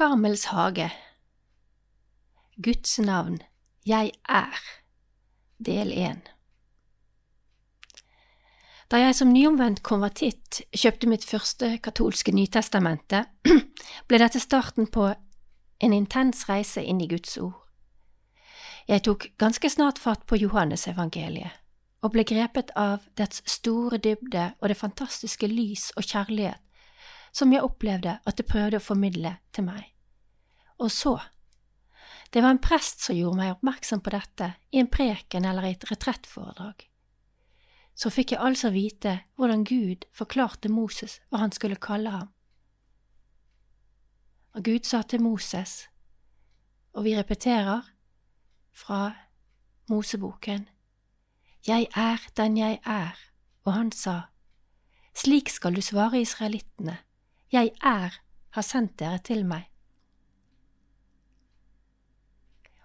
Karmels hage Guds navn Jeg er Del 1 Da jeg som nyomvendt konvertitt kjøpte mitt første katolske Nytestamente, ble dette starten på en intens reise inn i Guds ord. Jeg tok ganske snart fatt på Johannesevangeliet og ble grepet av dets store dybde og det fantastiske lys og kjærlighet som jeg opplevde at det prøvde å formidle til meg. Og så, det var en prest som gjorde meg oppmerksom på dette i en preken eller i et retrettforedrag. Så fikk jeg altså vite hvordan Gud forklarte Moses hva han skulle kalle ham. Og Gud sa til Moses, og vi repeterer fra Moseboken, Jeg er den jeg er, og han sa, Slik skal du svare israelittene, Jeg er har sendt dere til meg.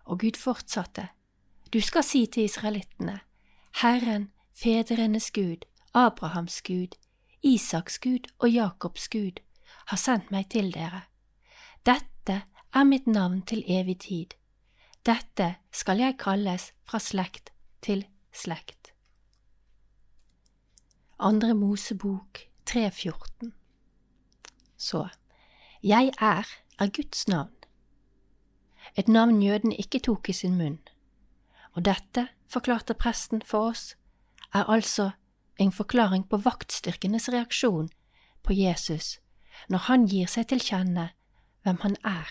Og Gud fortsatte, Du skal si til israelittene, Herren, fedrenes Gud, Abrahams Gud, Isaks Gud og Jakobs Gud, har sendt meg til dere. Dette er mitt navn til evig tid. Dette skal jeg kalles fra slekt til slekt. Andre Mosebok 3.14 Så, Jeg er er Guds navn, et navn jødene ikke tok i sin munn, og dette, forklarte presten for oss, er altså en forklaring på vaktstyrkenes reaksjon på Jesus når han gir seg til kjenne hvem han er,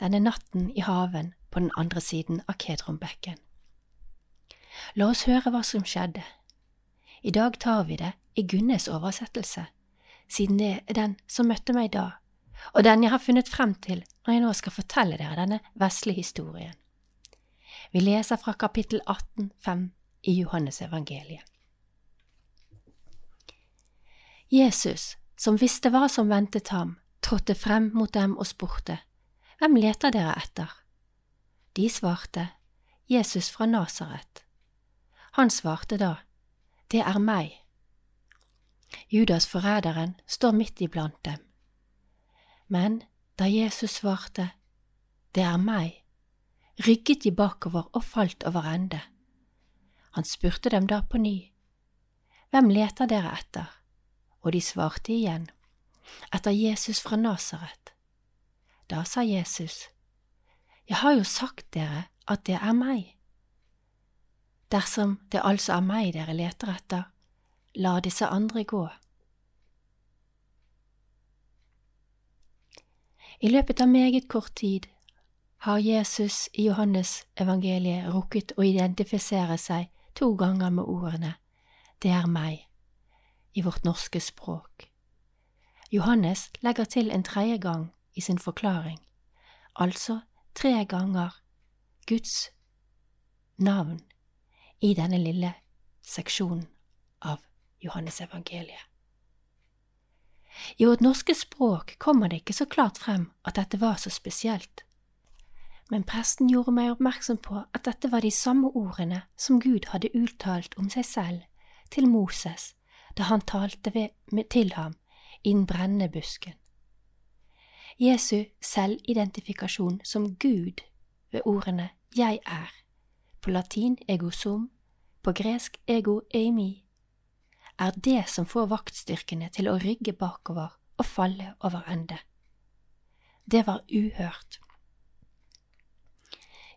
denne natten i haven på den andre siden av Kedronbekken. La oss høre hva som skjedde. I dag tar vi det i Gunnes oversettelse, siden det er den som møtte meg da, og den jeg har funnet frem til når jeg nå skal fortelle dere denne vesle historien. Vi leser fra kapittel 18, 5 i Johannes evangeliet. Jesus, som visste hva som ventet ham, trådte frem mot dem og spurte, Hvem leter dere etter? De svarte, Jesus fra Nasaret. Han svarte da, Det er meg. Judas forræderen står midt iblant dem. Men da Jesus svarte, Det er meg, rygget de bakover og falt over ende. Han spurte dem da på ny, Hvem leter dere etter? Og de svarte igjen, Etter Jesus fra Nasaret. Da sa Jesus, Jeg har jo sagt dere at det er meg. Dersom det altså er meg dere leter etter, la disse andre gå. I løpet av meget kort tid har Jesus i Johannes evangeliet rukket å identifisere seg to ganger med ordene Det er meg i vårt norske språk. Johannes legger til en tredje gang i sin forklaring, altså tre ganger Guds navn i denne lille seksjonen av Johannesevangeliet. I vårt norske språk kommer det ikke så klart frem at dette var så spesielt, men presten gjorde meg oppmerksom på at dette var de samme ordene som Gud hadde uttalt om seg selv til Moses da han talte ved, til ham i den brennende busken. Jesu selvidentifikasjon som Gud ved ordene Jeg er, på latin ego sum, på gresk ego eimi, er det som får vaktstyrkene til å rygge bakover og falle over ende. Det var uhørt.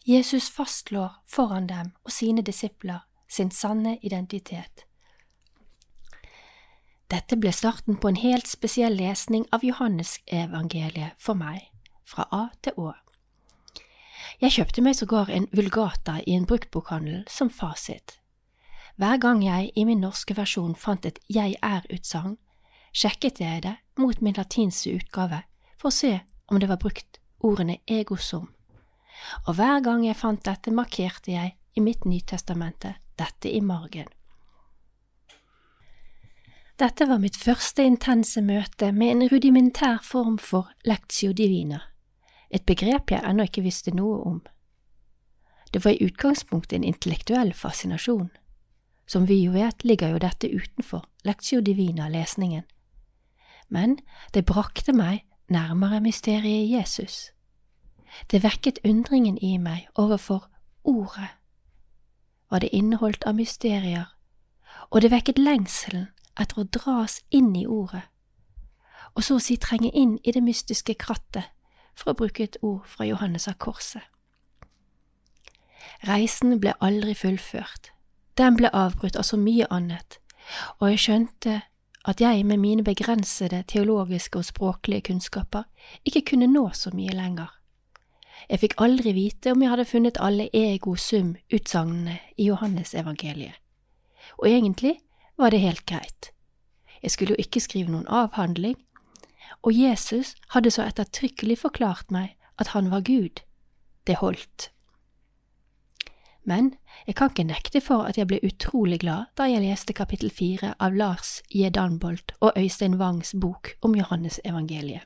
Jesus fastslår foran dem og sine disipler sin sanne identitet. Dette ble starten på en helt spesiell lesning av Johannesevangeliet for meg, fra A til Å. Jeg kjøpte meg sågar en vulgata i en bruktbokhandel som fasit. Hver gang jeg i min norske versjon fant et Jeg er-utsagn, sjekket jeg det mot min latinske utgave for å se om det var brukt ordene ego sum, og hver gang jeg fant dette, markerte jeg i mitt Nytestamente dette i margen. Dette var mitt første intense møte med en rudimentær form for lectio divina, et begrep jeg ennå ikke visste noe om. Det var i utgangspunktet en intellektuell fascinasjon. Som vi jo vet, ligger jo dette utenfor lectio divina-lesningen. Men det brakte meg nærmere mysteriet Jesus. Det vekket undringen i meg overfor Ordet, hva det inneholdt av mysterier, og det vekket lengselen etter å dras inn i Ordet, og så å si trenge inn i det mystiske krattet, for å bruke et ord fra Johannes av Korset. Reisen ble aldri fullført, den ble avbrutt av så mye annet, og jeg skjønte at jeg med mine begrensede teologiske og språklige kunnskaper ikke kunne nå så mye lenger. Jeg fikk aldri vite om jeg hadde funnet alle ego sum-utsagnene i Johannesevangeliet, og egentlig var det helt greit. Jeg skulle jo ikke skrive noen avhandling, og Jesus hadde så ettertrykkelig forklart meg at han var Gud. Det holdt. Men jeg kan ikke nekte for at jeg ble utrolig glad da jeg leste kapittel fire av Lars J. Danbolt og Øystein Wangs bok om Johannesevangeliet.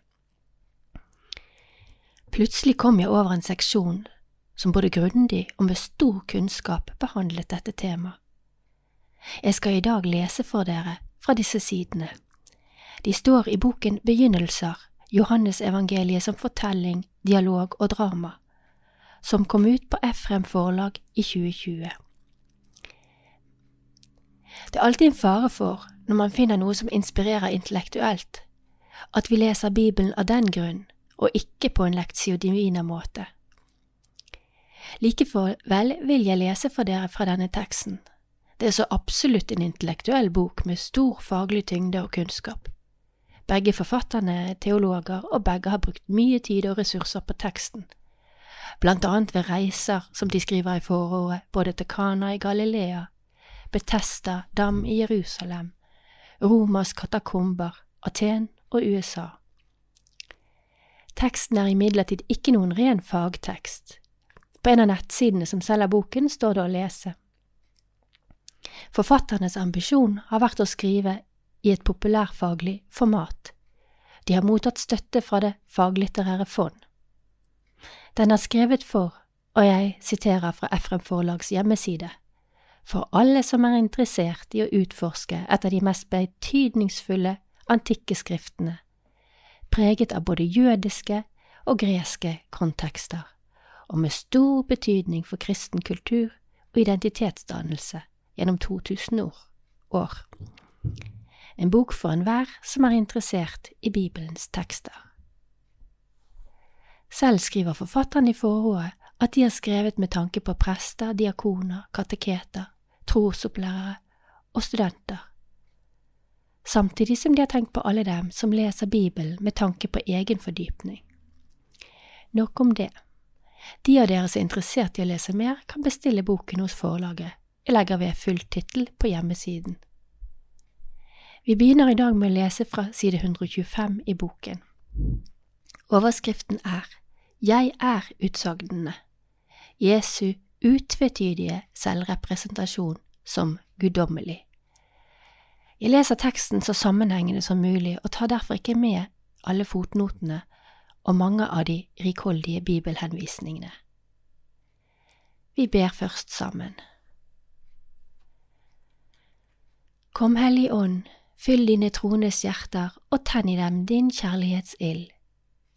Plutselig kom jeg over en seksjon som både grundig og med stor kunnskap behandlet dette temaet. Jeg skal i dag lese for dere fra disse sidene. De står i boken Begynnelser, Johannesevangeliet som fortelling, dialog og drama som kom ut på Efrem forlag i 2020. Det er alltid en fare for, når man finner noe som inspirerer intellektuelt, at vi leser Bibelen av den grunn, og ikke på en lektio divina-måte. Likevel vil jeg lese for dere fra denne teksten. Det er så absolutt en intellektuell bok med stor faglig tyngde og kunnskap. Begge forfatterne er teologer, og begge har brukt mye tid og ressurser på teksten blant annet ved reiser som de skriver i forordet, både til Kana i Galilea, Betesta dam i Jerusalem, Romas katakomber, Aten og USA. Teksten er imidlertid ikke noen ren fagtekst. På en av nettsidene som selger boken, står det å lese. Forfatternes ambisjon har vært å skrive i et populærfaglig format. De har mottatt støtte fra Det faglitterære fond. Den er skrevet for, og jeg siterer fra Efrem Forlags hjemmeside, for alle som er interessert i å utforske et av de mest betydningsfulle antikke skriftene, preget av både jødiske og greske kontekster, og med stor betydning for kristen kultur og identitetsdannelse gjennom 2000 år. En bok for enhver som er interessert i Bibelens tekster. Selv skriver forfatteren i forordet at de har skrevet med tanke på prester, diakoner, kateketer, trosopplærere og studenter, samtidig som de har tenkt på alle dem som leser Bibelen med tanke på egen fordypning. Nok om det. De av dere som er interessert i å lese mer, kan bestille boken hos forlaget. Jeg legger ved full tittel på hjemmesiden. Vi begynner i dag med å lese fra side 125 i boken. Overskriften er jeg er-utsagnene, Jesu utvetydige selvrepresentasjon som guddommelig. Jeg leser teksten så sammenhengende som mulig og tar derfor ikke med alle fotnotene og mange av de rikholdige bibelhenvisningene. Vi ber først sammen. Kom Hellig Ånd, fyll dine trones hjerter og tenn i dem din kjærlighetsild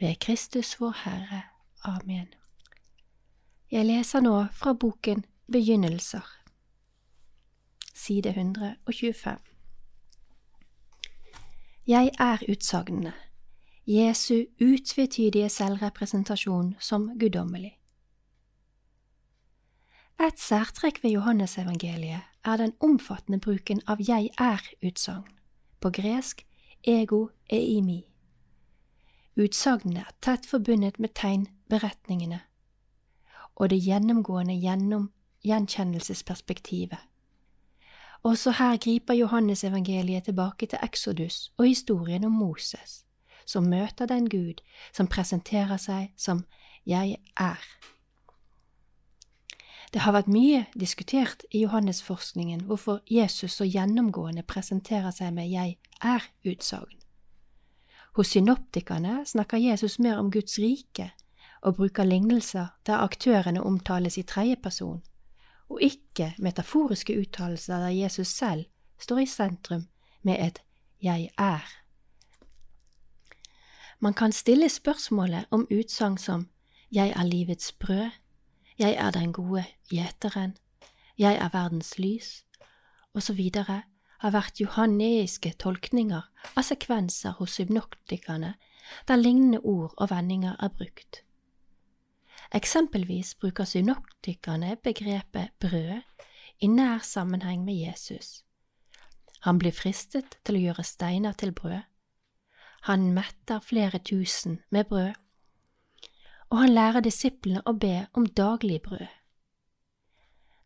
ved Kristus vår Herre. Amen. Jeg leser nå fra boken Begynnelser, side 125. Jeg er utsagnene, Jesu utvetydige selvrepresentasjon som guddommelig. Et særtrekk ved Johannesevangeliet er den omfattende bruken av jeg er-utsagn, på gresk ego eimi. Utsagnene er tett forbundet med tegnberetningene og det gjennomgående gjennom gjenkjennelsesperspektivet. Også her griper Johannesevangeliet tilbake til Exodus og historien om Moses, som møter den Gud som presenterer seg som Jeg er. Det har vært mye diskutert i Johannesforskningen hvorfor Jesus så gjennomgående presenterer seg med Jeg er-utsagn. Hos synoptikerne snakker Jesus mer om Guds rike og bruker lignelser der aktørene omtales i tredje person, og ikke metaforiske uttalelser der Jesus selv står i sentrum med et Jeg er. Man kan stille spørsmålet om utsagn som Jeg er livets brød, Jeg er den gode gjeteren, Jeg er verdens lys, osv. har vært johanneiske tolkninger av sekvenser hos synoptikerne der lignende ord og vendinger er brukt. Eksempelvis bruker synoptikerne begrepet brød i nær sammenheng med Jesus. Han blir fristet til å gjøre steiner til brød. Han metter flere tusen med brød, og han lærer disiplene å be om daglig brød.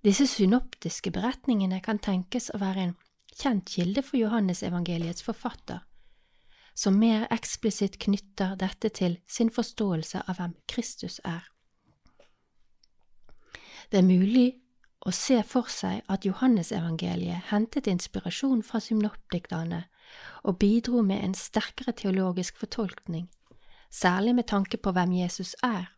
Disse synoptiske beretningene kan tenkes å være en kjent kilde for Johannesevangeliets forfatter, som mer eksplisitt knytter dette til sin forståelse av hvem Kristus er. Det er mulig å se for seg at Johannesevangeliet hentet inspirasjon fra synoptikerne og bidro med en sterkere teologisk fortolkning, særlig med tanke på hvem Jesus er,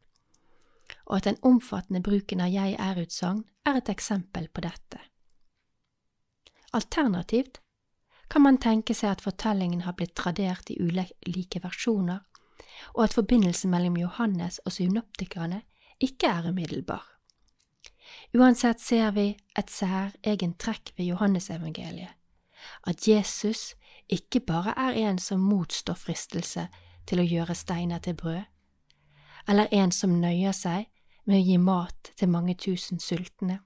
og at den omfattende bruken av jeg er-utsagn er et eksempel på dette. Alternativt kan man tenke seg at fortellingen har blitt tradert i ulike versjoner, og at forbindelsen mellom Johannes og synoptikerne ikke er umiddelbar. Uansett ser vi et særegent trekk ved Johannesevangeliet, at Jesus ikke bare er en som motstår fristelse til å gjøre steiner til brød, eller en som nøyer seg med å gi mat til mange tusen sultne.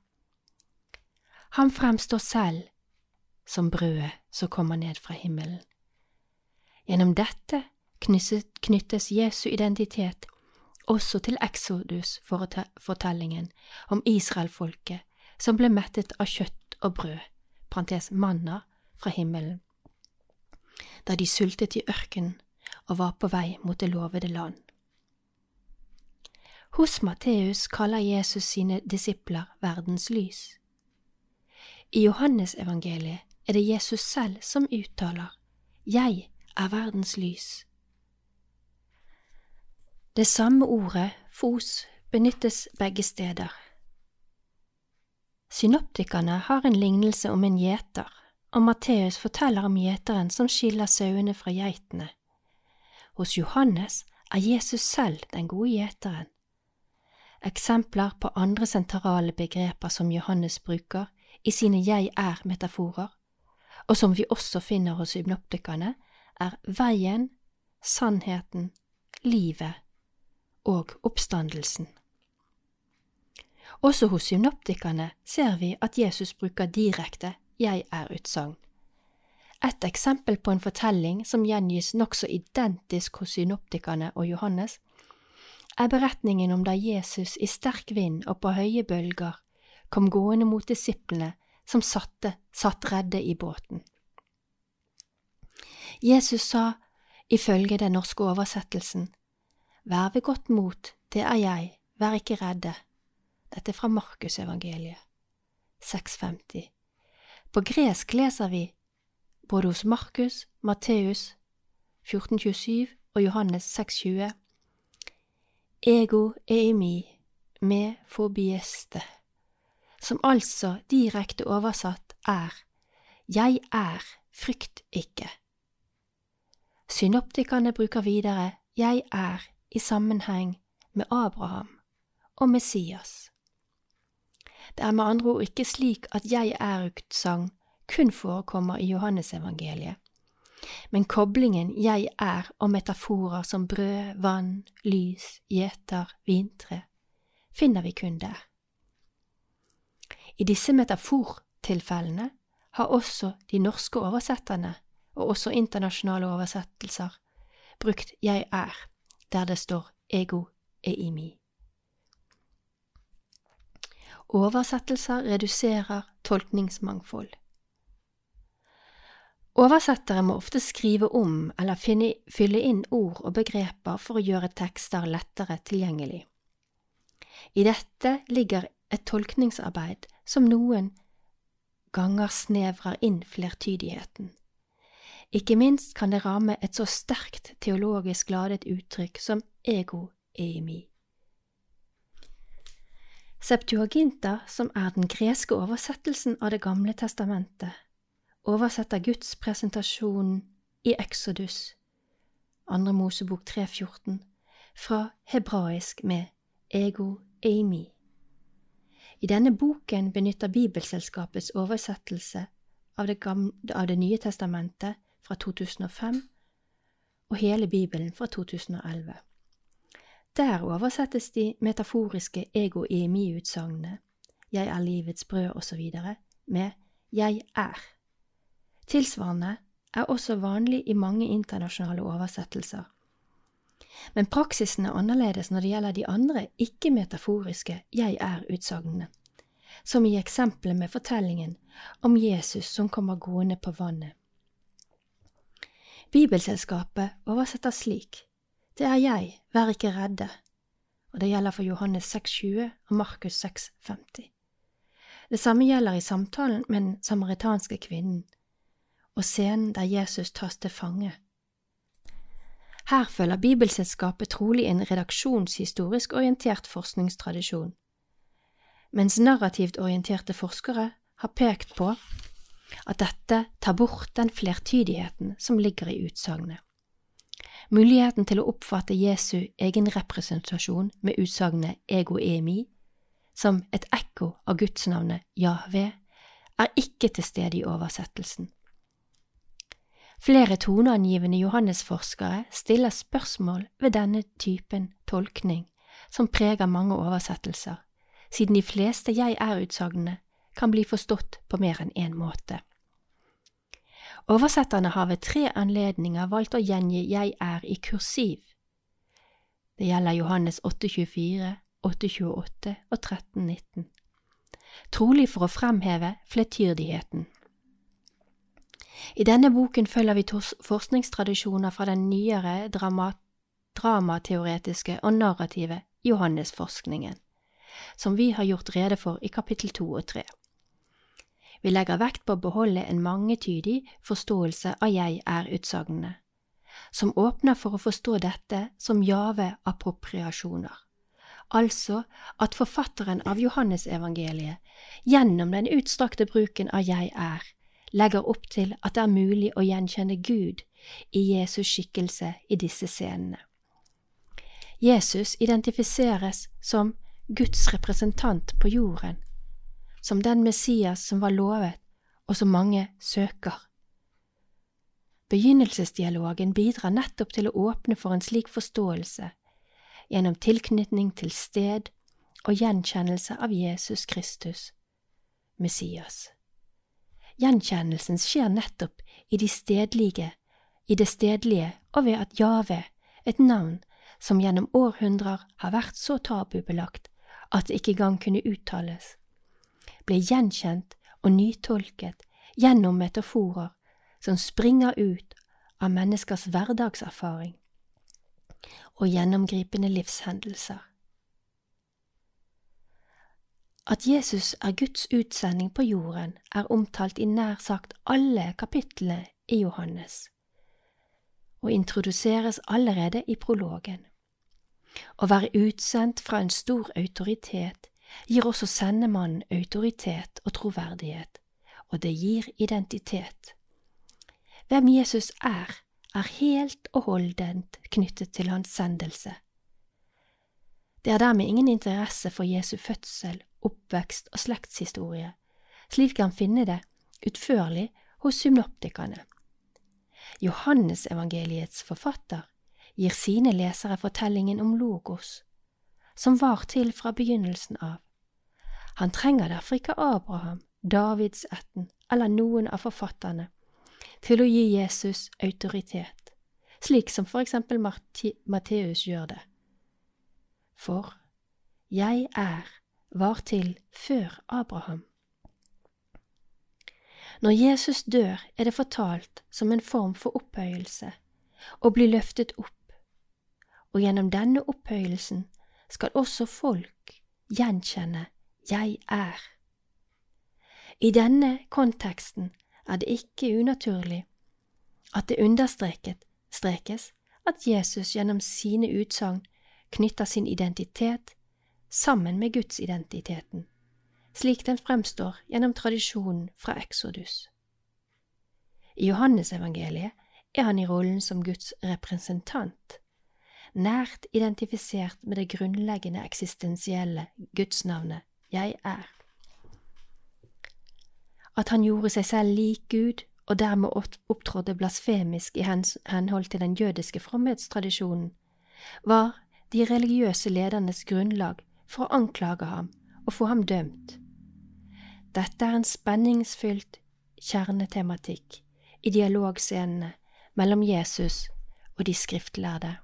Han fremstår selv som brødet som kommer ned fra himmelen. Gjennom dette knyttes Jesu identitet også til Exodus-fortellingen om Israelfolket som ble mettet av kjøtt og brød, parentes manna, fra himmelen, da de sultet i ørkenen og var på vei mot det lovede land. Hos Matteus kaller Jesus sine disipler verdens lys. I Johannesevangeliet er det Jesus selv som uttaler Jeg er verdens lys. Det samme ordet, fos, benyttes begge steder. Synoptikerne har en lignelse om en gjeter, og Matteus forteller om gjeteren som skiller sauene fra geitene. Hos Johannes er Jesus selv den gode gjeteren. Eksempler på andre sentrale begreper som Johannes bruker i sine jeg er-metaforer, og som vi også finner hos hypnoptikerne, er veien, sannheten, livet og oppstandelsen. Også hos synoptikerne ser vi at Jesus bruker direkte jeg er-utsagn. Et eksempel på en fortelling som gjengis nokså identisk hos synoptikerne og Johannes, er beretningen om da Jesus i sterk vind og på høye bølger kom gående mot disiplene som satte, satt redde i båten. Jesus sa, ifølge den norske oversettelsen, Vær ved godt mot, det er jeg, vær ikke redde. Dette er fra Markusevangeliet, 650. På gresk leser vi, både hos Markus, Matteus 1427 og Johannes 620, Ego eimi me fobieste, som altså direkte oversatt er Jeg er, frykt ikke. Synoptikerne bruker videre Jeg er i sammenheng med Abraham og Messias. Det er med andre ord ikke slik at jeg er-utsagn kun forekommer i Johannesevangeliet, men koblingen jeg er og metaforer som brød, vann, lys, gjeter, vintre finner vi kun der. I disse metafortilfellene har også de norske oversetterne, og også internasjonale oversettelser, brukt jeg er der det står ego eimi. Oversettelser reduserer tolkningsmangfold. Oversettere må ofte skrive om eller finne, fylle inn ord og begreper for å gjøre tekster lettere tilgjengelig. I dette ligger et tolkningsarbeid som noen ganger snevrer inn flertydigheten. Ikke minst kan det ramme et så sterkt teologisk ladet uttrykk som ego eimi. Septuaginta, som er den greske oversettelsen av Det gamle testamentet, oversetter Guds presentasjon i Exodus, 2. Mosebok 3.14, fra hebraisk med ego eimi. I denne boken benytter Bibelselskapets oversettelse av det, gamle, av det nye testamentet fra 2005 og hele Bibelen fra 2011. Der oversettes de metaforiske ego-EMI-utsagnene jeg er livets brød osv., med jeg er. Tilsvarende er også vanlig i mange internasjonale oversettelser. Men praksisen er annerledes når det gjelder de andre ikke-metaforiske jeg er-utsagnene, som i eksempelet med fortellingen om Jesus som kommer gående på vannet. Bibelselskapet oversetter slik, Det er jeg, vær ikke redde, og det gjelder for Johannes 6,20 og Markus 6,50. Det samme gjelder i samtalen med den samaritanske kvinnen og scenen der Jesus tas til fange. Her følger Bibelselskapet trolig en redaksjonshistorisk orientert forskningstradisjon, mens narrativt orienterte forskere har pekt på at dette tar bort den flertydigheten som ligger i utsagnet. Muligheten til å oppfatte Jesu egen representasjon med utsagnet ego emi som et ekko av gudsnavnet Jahve, er ikke til stede i oversettelsen. Flere toneangivende johannesforskere stiller spørsmål ved denne typen tolkning, som preger mange oversettelser, siden de fleste jeg er-utsagnene kan bli forstått på mer enn én måte. Oversetterne har ved tre anledninger valgt å gjengi jeg er i kursiv. Det gjelder Johannes 8,24, 8,28 og 13,19, trolig for å fremheve fletyrdigheten. I denne boken følger vi forskningstradisjoner fra den nyere drama dramateoretiske og narrative Johannesforskningen, som vi har gjort rede for i kapittel to og tre. Vi legger vekt på å beholde en mangetydig forståelse av jeg er-utsagnene, som åpner for å forstå dette som jave-appropriasjoner, altså at forfatteren av Johannesevangeliet gjennom den utstrakte bruken av jeg er legger opp til at det er mulig å gjenkjenne Gud i Jesus skikkelse i disse scenene. Jesus identifiseres som Guds representant på jorden, som den Messias som var lovet, og som mange søker. Begynnelsesdialogen bidrar nettopp til å åpne for en slik forståelse, gjennom tilknytning til sted og gjenkjennelse av Jesus Kristus, Messias. Gjenkjennelsen skjer nettopp i, de stedlige, i det stedlige og ved at Jave, et navn som gjennom århundrer har vært så tabubelagt at det ikke engang kunne uttales, ble gjenkjent og nytolket gjennom metaforer som springer ut av menneskers hverdagserfaring og gjennomgripende livshendelser. At Jesus er Guds utsending på jorden, er omtalt i nær sagt alle kapitlene i Johannes, og introduseres allerede i prologen. Å være utsendt fra en stor autoritet gir også sendemannen autoritet og troverdighet, og det gir identitet. Hvem Jesus er, er helt og holdent knyttet til hans sendelse. Det er dermed ingen interesse for Jesu fødsel oppvekst og slektshistorie, slik kan finne det utførlig hos synoptikerne. Johannesevangeliets forfatter gir sine lesere fortellingen om Logos, som var til fra begynnelsen av. Han trenger derfor ikke Abraham, Davidsetten eller noen av forfatterne til å gi Jesus autoritet, slik som for eksempel Matteus gjør det. For jeg er var til før Abraham. Når Jesus dør, er det fortalt som en form for opphøyelse, og blir løftet opp, og gjennom denne opphøyelsen skal også folk gjenkjenne Jeg er. I denne konteksten er det ikke unaturlig at det understrekes at Jesus gjennom sine utsagn knytter sin identitet sammen med gudsidentiteten, slik den fremstår gjennom tradisjonen fra Exodus. I Johannesevangeliet er han i rollen som Guds representant, nært identifisert med det grunnleggende eksistensielle gudsnavnet Jeg er. At han gjorde seg selv lik Gud og dermed opptrådte blasfemisk i henhold til den jødiske fromhetstradisjonen, var de religiøse ledernes grunnlag for å anklage ham og få ham dømt. Dette er en spenningsfylt kjernetematikk i dialogscenene mellom Jesus og de skriftlærde.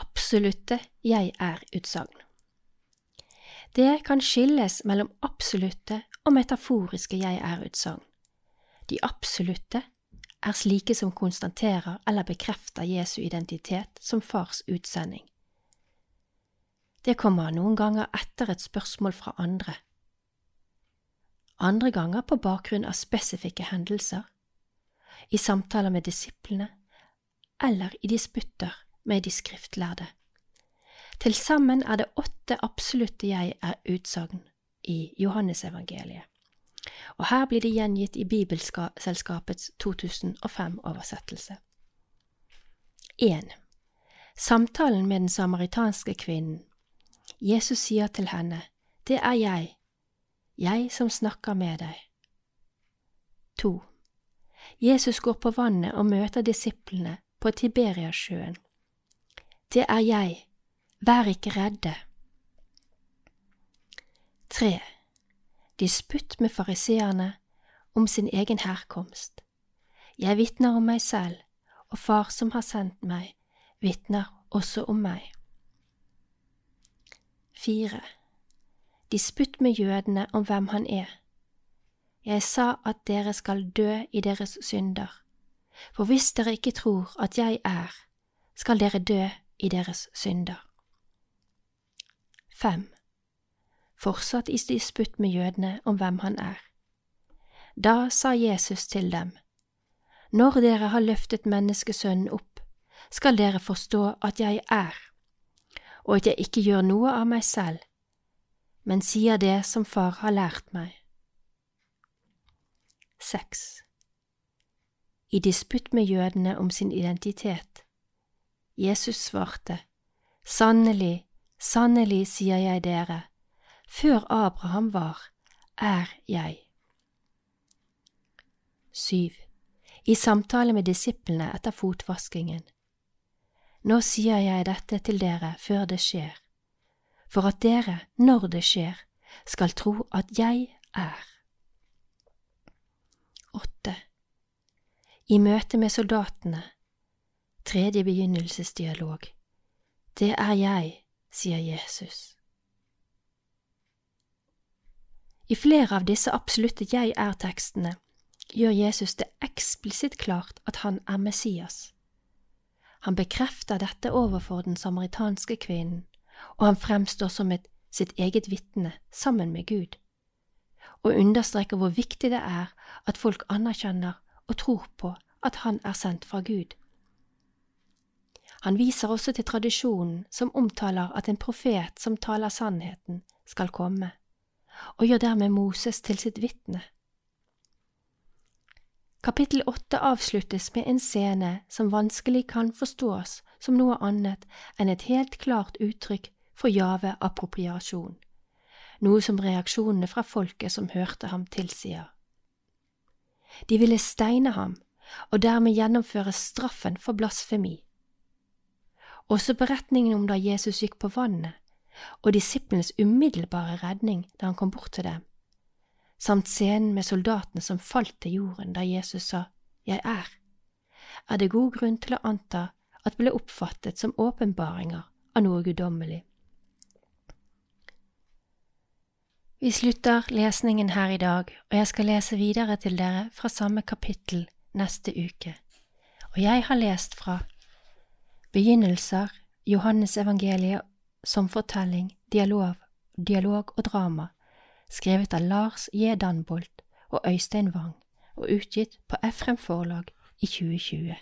Absolutte jeg er-utsagn. Det kan skilles mellom absolutte og metaforiske jeg er-utsagn. De absolutte er slike som konstaterer eller bekrefter Jesu identitet som fars utsending. Det kommer noen ganger etter et spørsmål fra andre, andre ganger på bakgrunn av spesifikke hendelser, i samtaler med disiplene eller i disputter med de skriftlærde. Til sammen er det åtte absolutte jeg er utsagn i Johannesevangeliet og her blir det gjengitt i Bibelselskapets 2005-oversettelse. 1. Samtalen med den samaritanske kvinnen. Jesus sier til henne, Det er jeg, jeg som snakker med deg. 2. Jesus går på vannet og møter disiplene på Tiberiasjøen. Det er jeg, vær ikke redde. 3 disputt med fariseerne om sin egen herkomst. Jeg vitner om meg selv, og Far som har sendt meg, vitner også om meg. Fire. Disputt med jødene om hvem han er. Jeg sa at dere skal dø i deres synder, for hvis dere ikke tror at jeg er, skal dere dø i deres synder. Fem fortsatt i disputt med jødene om hvem han er. Da sa Jesus til dem, Når dere har løftet menneskesønnen opp, skal dere forstå at jeg er, og at jeg ikke gjør noe av meg selv, men sier det som far har lært meg. 6. I disputt med jødene om sin identitet. Jesus svarte, Sannelig, sannelig sier jeg dere, før Abraham var, er jeg. 7. I samtale med disiplene etter fotvaskingen. Nå sier jeg dette til dere før det skjer, for at dere, når det skjer, skal tro at jeg er. 8. I møte med soldatene, tredje begynnelsesdialog. Det er jeg, sier Jesus. I flere av disse absolutte jeg er-tekstene gjør Jesus det eksplisitt klart at han er Messias. Han bekrefter dette overfor den samaritanske kvinnen, og han fremstår som et sitt eget vitne sammen med Gud, og understreker hvor viktig det er at folk anerkjenner og tror på at han er sendt fra Gud. Han viser også til tradisjonen som omtaler at en profet som taler sannheten, skal komme og gjør dermed Moses til sitt vitne. Kapittel åtte avsluttes med en scene som vanskelig kan forstås som noe annet enn et helt klart uttrykk for Jave-appropriasjon, noe som reaksjonene fra folket som hørte ham, tilsier. De ville steine ham og dermed gjennomføre straffen for blasfemi. Også beretningen om da Jesus gikk på vannet, og disiplenes umiddelbare redning da han kom bort til dem, samt scenen med soldatene som falt til jorden da Jesus sa Jeg er, er det god grunn til å anta at ble oppfattet som åpenbaringer av noe guddommelig. Vi slutter lesningen her i dag, og jeg skal lese videre til dere fra samme kapittel neste uke. Og jeg har lest fra Begynnelser, Johannesevangeliet som fortelling, dialog, dialog og drama, skrevet av Lars J. Danbolt og Øystein Wang, og utgitt på Efrem Forlag i 2020.